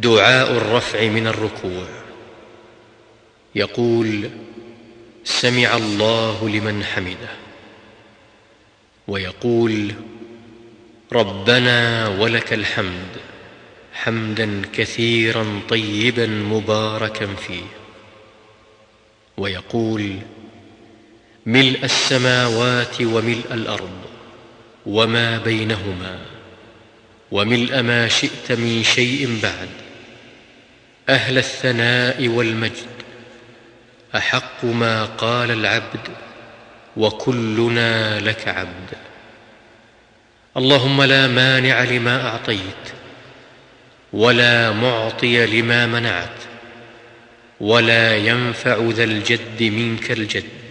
دعاء الرفع من الركوع. يقول سمع الله لمن حمده. ويقول ربنا ولك الحمد حمدا كثيرا طيبا مباركا فيه. ويقول ملء السماوات وملء الأرض وما بينهما وملء ما شئت من شيء بعد. أهل الثناء والمجد أحق ما قال العبد وكلنا لك عبد. اللهم لا مانع لما أعطيت ولا معطي لما منعت ولا ينفع ذا الجد منك الجد.